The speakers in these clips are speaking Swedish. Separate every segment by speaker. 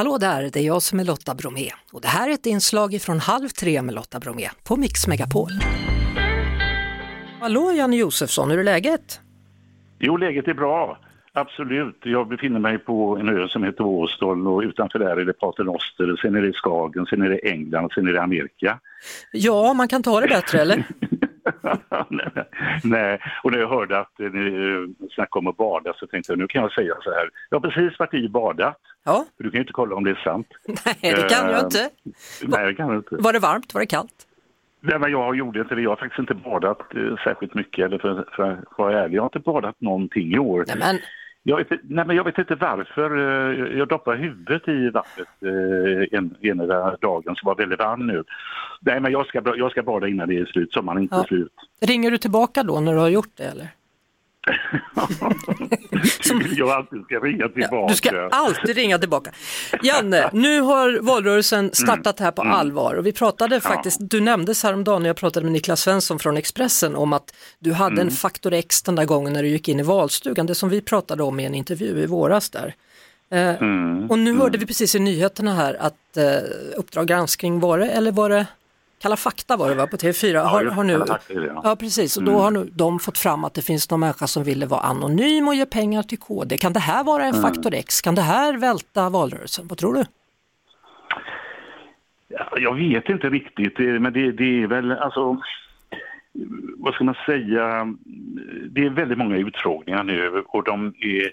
Speaker 1: Hallå där, det är jag som är Lotta Bromé och det här är ett inslag från Halv tre med Lotta Bromé på Mix Megapol. Hallå Janne Josefsson, hur är läget?
Speaker 2: Jo, läget är bra. Absolut. Jag befinner mig på en ö som heter Åstol och utanför där är det Paternoster, sen är det Skagen, sen är det England, sen är det Amerika.
Speaker 1: Ja, man kan ta det bättre eller?
Speaker 2: Nej, och när jag hörde att ni eh, snackade om att bada så tänkte jag nu kan jag säga så här. Jag har precis varit i badat.
Speaker 1: Ja.
Speaker 2: Du kan ju inte kolla om det är sant.
Speaker 1: Nej, det kan jag inte.
Speaker 2: Nej, det kan jag inte.
Speaker 1: Var det varmt? Var det kallt?
Speaker 2: Nej, men jag gjorde inte det. Jag har faktiskt inte badat eh, särskilt mycket. Eller för, för att vara ärlig, jag har inte badat någonting i år.
Speaker 1: Nej, men
Speaker 2: Jag vet, nej, men jag vet inte varför. eh, Jag doppade huvudet i vattnet eh, en, ena dagen som var väldigt varm nu. Nej, men jag ska, jag ska bada innan det är slut. Sommaren inte
Speaker 1: Ja.
Speaker 2: slut.
Speaker 1: ringer du tillbaka då när du har gjort det eller?
Speaker 2: Du vill jag alltid ska ringa tillbaka.
Speaker 1: Du ska alltid ringa tillbaka. Janne, nu har valrörelsen startat här på allvar och vi pratade faktiskt, du nämndes häromdagen när jag pratade med Niklas Svensson från Expressen om att du hade en faktor X den där gången när du gick in i valstugan, det som vi pratade om i en intervju i våras där. Eh,
Speaker 2: Mm.
Speaker 1: Och nu hörde vi precis i nyheterna här att eh, Uppdrag granskning var det, eller var det Kalla fakta var det va, på TV4? har,
Speaker 2: just
Speaker 1: har nu,
Speaker 2: fakta ja.
Speaker 1: ja precis, och då har nu de fått fram att det finns någon människa som ville vara anonym och ge pengar till KD. Kan det här vara en faktor X? Kan det här välta valrörelsen? Vad tror du?
Speaker 2: Ja, Jag vet inte riktigt, men det, det är väl alltså... Vad ska man säga? Det är väldigt många utfrågningar nu och de är,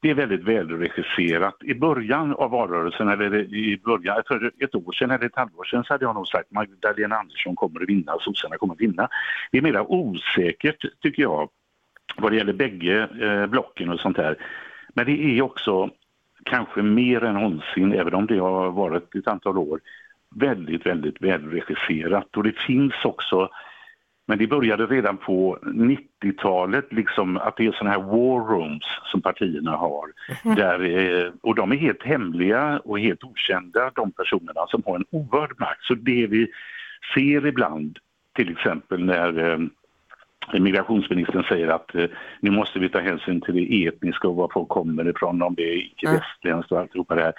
Speaker 2: det är väldigt välregisserat. I början av valrörelsen, eller i början, för ett år sedan eller ett halvår sedan så hade jag nog sagt Magdalena Andersson kommer att vinna, sossarna kommer att vinna. Det är mera osäkert tycker jag vad det gäller bägge eh, blocken och sånt där. Men det är också kanske mer än någonsin, även om det har varit ett antal år, väldigt, väldigt välregisserat. Och det finns också, men det började redan på 90-talet, liksom att det är sådana här war rooms som partierna har. Där, eh, och de är helt hemliga och helt okända, de personerna som har en oerhörd makt. Så det vi ser ibland, till exempel när eh, migrationsministern säger att eh, nu måste vi ta hänsyn till det etniska och var folk kommer ifrån, om det är icke-västländskt och alltihopa det här.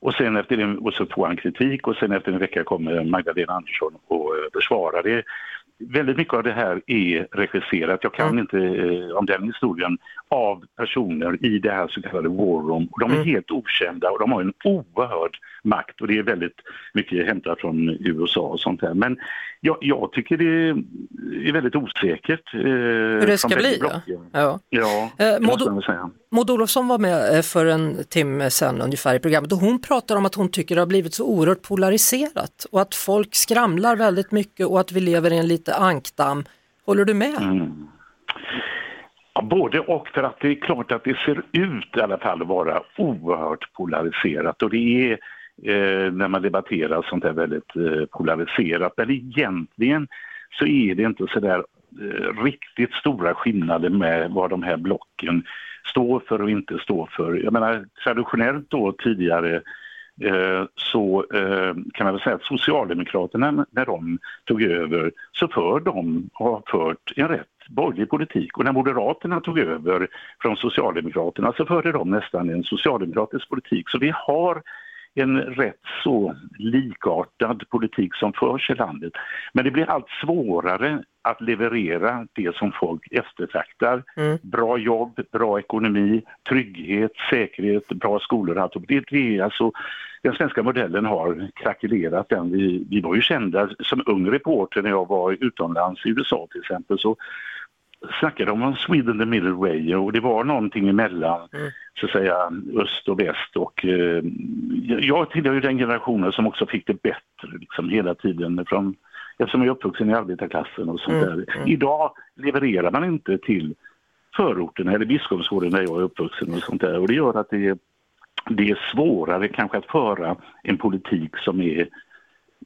Speaker 2: Och sen efter det, och så får han kritik och sen efter en vecka kommer Magdalena Andersson och försvarar det. Väldigt mycket av det här är regisserat, jag kan inte eh, om den historien, av personer i det här så kallade war room. De är helt okända och de har en oerhörd makt och det är väldigt mycket hämtat från USA och sånt här. Men jag, jag tycker det är väldigt osäkert. Eh,
Speaker 1: Hur det ska bli? Ja. Ja.
Speaker 2: Ja,
Speaker 1: Eh,
Speaker 2: säga.
Speaker 1: Maud Olofsson var med eh, för en timme sedan ungefär i programmet och hon pratar om att hon tycker det har blivit så oerhört polariserat och att folk skramlar väldigt mycket och att vi lever i en lite ankdamm. Håller du med?
Speaker 2: Mm. Ja, både och, för att det är klart att det ser ut i alla fall att vara oerhört polariserat och det är eh, när man debatterar sånt här väldigt eh, polariserat. Men egentligen så är det inte så där eh, riktigt stora skillnader med vad de här blocken står för och inte står för. Jag menar traditionellt då tidigare Eh, så eh, kan man väl säga att Socialdemokraterna när de tog över så för de har fört en rätt borgerlig politik och när Moderaterna tog över från Socialdemokraterna så förde de nästan en socialdemokratisk politik. Så vi har en rätt så likartad politik som förs i landet. Men det blir allt svårare att leverera det som folk eftertraktar.
Speaker 1: Mm.
Speaker 2: Bra jobb, bra ekonomi, trygghet, säkerhet, bra skolor. Allt. Det, det är alltså, den svenska modellen har krackelerat. Den. Vi, vi var ju kända som ung reporter när jag var utomlands i USA till exempel. Så snackade de om Sweden the middle way och det var någonting emellan
Speaker 1: Mm.
Speaker 2: så att säga öst och väst och eh, jag tillhör ju den generationen som också fick det bättre liksom hela tiden från, eftersom jag är uppvuxen i arbetarklassen och sånt
Speaker 1: Mm,
Speaker 2: där. Idag levererar man inte till förorterna eller Biskopsgården där jag är uppvuxen och sånt där och det gör att det är, det är svårare kanske att föra en politik som är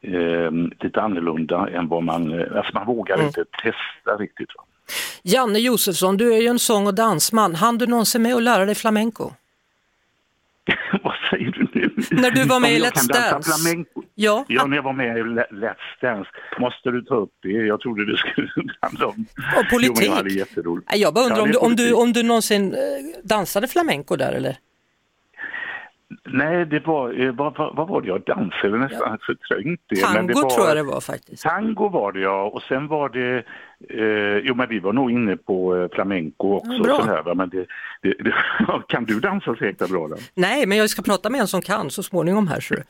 Speaker 2: eh, lite annorlunda än vad man, eh, alltså man vågar
Speaker 1: Mm.
Speaker 2: inte testa riktigt. Va?
Speaker 1: Janne Josefsson, du är ju en sång och dansman. Han du någonsin med och lära dig flamenco?
Speaker 2: Säger du nu?
Speaker 1: När du var med i Let's Dance.
Speaker 2: Flamenco.
Speaker 1: Ja,
Speaker 2: Ja, när jag var med i Le- Let's Dance. Måste du ta upp det? Jag trodde det skulle handla om...
Speaker 1: Och politik.
Speaker 2: Jo, jag hade jätteroligt.
Speaker 1: Jag bara undrar
Speaker 2: Ja,
Speaker 1: om, du, om, du, om du någonsin eh, dansade flamenco där eller?
Speaker 2: Nej, det var, eh, vad, vad, var det jag dansade nästan ja. förträngt det.
Speaker 1: Tango
Speaker 2: det var,
Speaker 1: tror jag det var faktiskt.
Speaker 2: Tango var det ja, och sen var det, eh, jo men vi var nog inne på eh, flamenco också. Bra. Här, men det, det, det, kan du dansa så jäkla bra? Då?
Speaker 1: Nej, men jag ska prata med en som kan så småningom här. Så. Eh,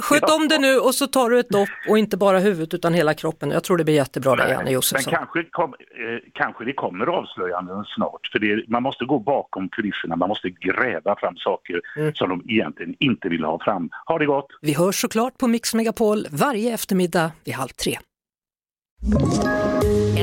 Speaker 1: sköt ja. om det nu och så tar du ett dopp och inte bara huvudet utan hela kroppen. Jag tror det blir jättebra där, Janne Josefsson.
Speaker 2: Men kanske, kom, eh, kanske det kommer avslöjanden snart, för det, man måste gå bakom kulisserna, man måste gräva fram saker mm. som de egentligen inte vill ha fram. Ha det gott!
Speaker 1: Vi hörs såklart på Mix Megapol varje eftermiddag vid halv tre.